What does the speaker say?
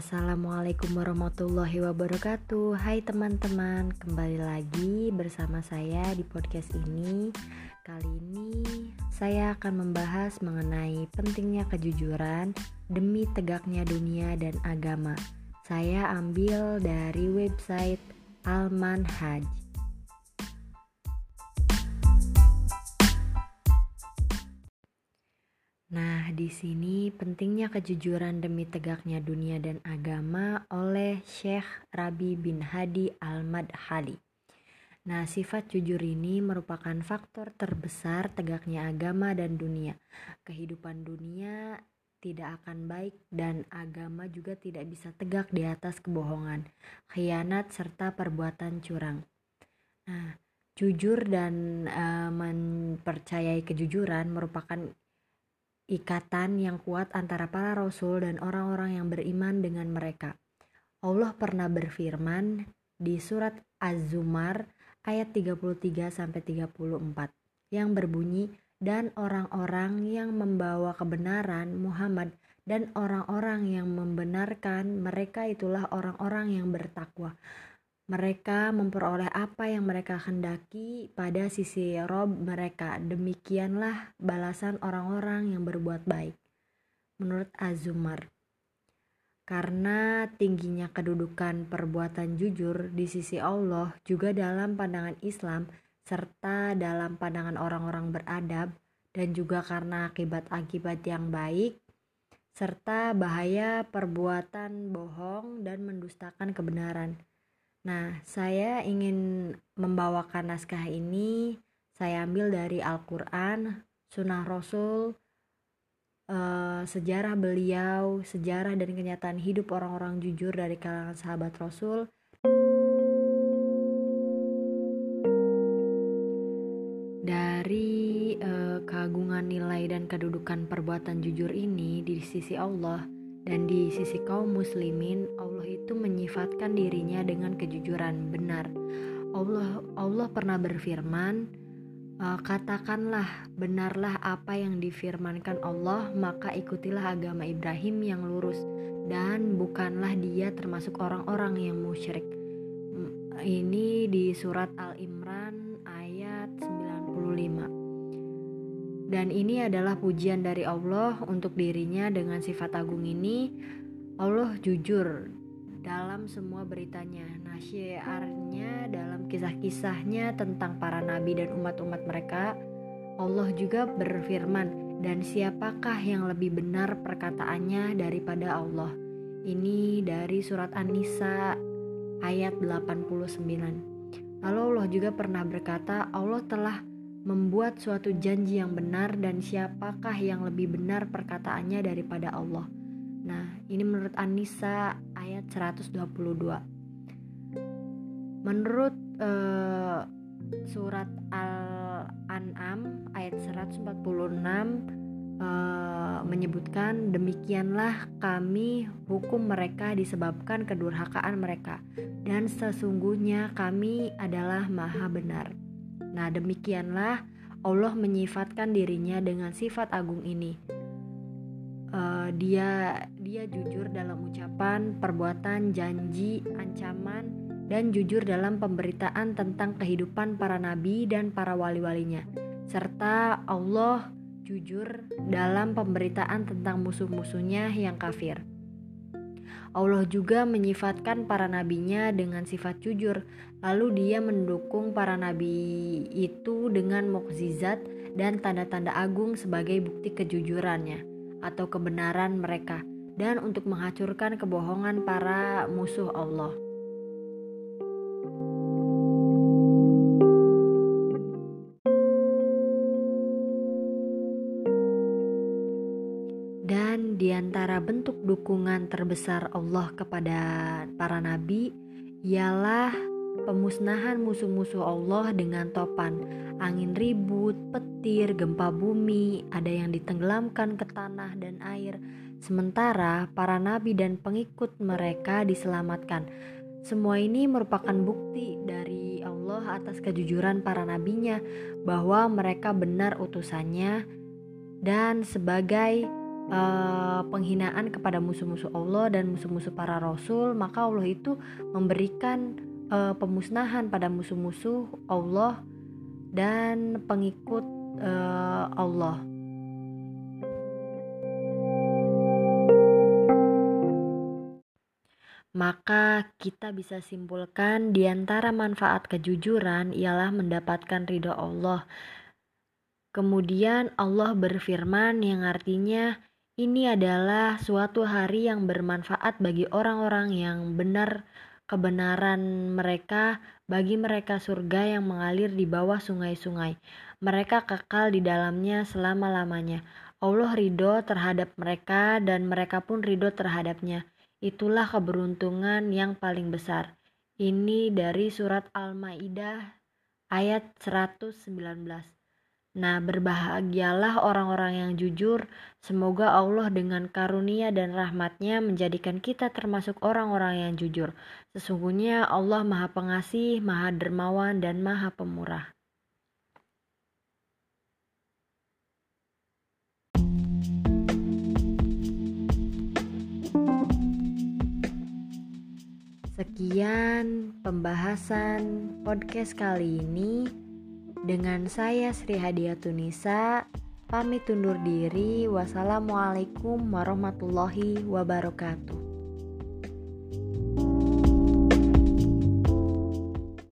Assalamualaikum warahmatullahi wabarakatuh. Hai teman-teman Kembali lagi bersama saya di podcast ini. Kali ini saya akan membahas mengenai pentingnya kejujuran Demi tegaknya dunia dan agama. Saya ambil dari website Alman Haj Nah, di sini pentingnya kejujuran demi tegaknya dunia dan agama oleh Syekh Rabi bin Hadi Al-Madhali. Nah, sifat jujur ini merupakan faktor terbesar tegaknya agama dan dunia. Kehidupan dunia tidak akan baik dan agama juga tidak bisa tegak di atas kebohongan, khianat serta perbuatan curang. Nah, jujur dan uh, mempercayai kejujuran merupakan ikatan yang kuat antara para rasul dan orang-orang yang beriman dengan mereka. Allah pernah berfirman di surat Az-Zumar ayat 33 sampai 34 yang berbunyi dan orang-orang yang membawa kebenaran Muhammad dan orang-orang yang membenarkan mereka itulah orang-orang yang bertakwa mereka memperoleh apa yang mereka hendaki pada sisi Rob mereka. Demikianlah balasan orang-orang yang berbuat baik. Menurut Azumar. Karena tingginya kedudukan perbuatan jujur di sisi Allah juga dalam pandangan Islam serta dalam pandangan orang-orang beradab dan juga karena akibat-akibat yang baik serta bahaya perbuatan bohong dan mendustakan kebenaran Nah, saya ingin membawakan naskah ini saya ambil dari Al-Qur'an, Sunnah Rasul, uh, sejarah beliau, sejarah dan kenyataan hidup orang-orang jujur dari kalangan sahabat Rasul. Dari uh, keagungan nilai dan kedudukan perbuatan jujur ini di sisi Allah, dan di sisi kaum muslimin, Allah itu menyifatkan dirinya dengan kejujuran benar. Allah Allah pernah berfirman, e, katakanlah benarlah apa yang difirmankan Allah, maka ikutilah agama Ibrahim yang lurus dan bukanlah dia termasuk orang-orang yang musyrik. Ini di surat Al-Imran ayat 95. Dan ini adalah pujian dari Allah untuk dirinya dengan sifat agung ini. Allah jujur dalam semua beritanya. Nah, syiarnya dalam kisah-kisahnya tentang para nabi dan umat-umat mereka, Allah juga berfirman, "Dan siapakah yang lebih benar perkataannya daripada Allah?" Ini dari surat An-Nisa ayat 89. Lalu Allah juga pernah berkata, Allah telah membuat suatu janji yang benar dan siapakah yang lebih benar perkataannya daripada Allah. Nah, ini menurut Anissa ayat 122. Menurut uh, surat Al-An'am ayat 146 uh, eh, menyebutkan demikianlah kami hukum mereka disebabkan kedurhakaan mereka dan sesungguhnya kami adalah maha benar. Nah, demikianlah Allah menyifatkan dirinya dengan sifat agung ini. Uh, dia dia jujur dalam ucapan, perbuatan, janji, ancaman, dan jujur dalam pemberitaan tentang kehidupan para nabi dan para wali-walinya. Serta Allah jujur dalam pemberitaan tentang musuh-musuhnya yang kafir. Allah juga menyifatkan para nabinya dengan sifat jujur, lalu dia mendukung para nabi itu dengan mukjizat dan tanda-tanda agung sebagai bukti kejujurannya atau kebenaran mereka dan untuk menghancurkan kebohongan para musuh Allah. Bentuk dukungan terbesar Allah kepada para nabi ialah pemusnahan musuh-musuh Allah dengan topan, angin ribut, petir, gempa bumi, ada yang ditenggelamkan ke tanah dan air. Sementara para nabi dan pengikut mereka diselamatkan. Semua ini merupakan bukti dari Allah atas kejujuran para nabinya bahwa mereka benar utusannya dan sebagai uh, penghinaan kepada musuh-musuh Allah dan musuh-musuh para rasul, maka Allah itu memberikan uh, pemusnahan pada musuh-musuh Allah dan pengikut uh, Allah. Maka kita bisa simpulkan di antara manfaat kejujuran ialah mendapatkan ridho Allah. Kemudian Allah berfirman yang artinya ini adalah suatu hari yang bermanfaat bagi orang-orang yang benar kebenaran mereka bagi mereka surga yang mengalir di bawah sungai-sungai. Mereka kekal di dalamnya selama-lamanya. Allah ridho terhadap mereka dan mereka pun ridho terhadapnya. Itulah keberuntungan yang paling besar. Ini dari surat Al-Maidah ayat 119. Nah, berbahagialah orang-orang yang jujur. Semoga Allah dengan karunia dan rahmatnya menjadikan kita termasuk orang-orang yang jujur. Sesungguhnya Allah maha pengasih, maha dermawan, dan maha pemurah. Sekian pembahasan podcast kali ini dengan saya Sri Hadiatunisa pamit undur diri. Wassalamualaikum warahmatullahi wabarakatuh.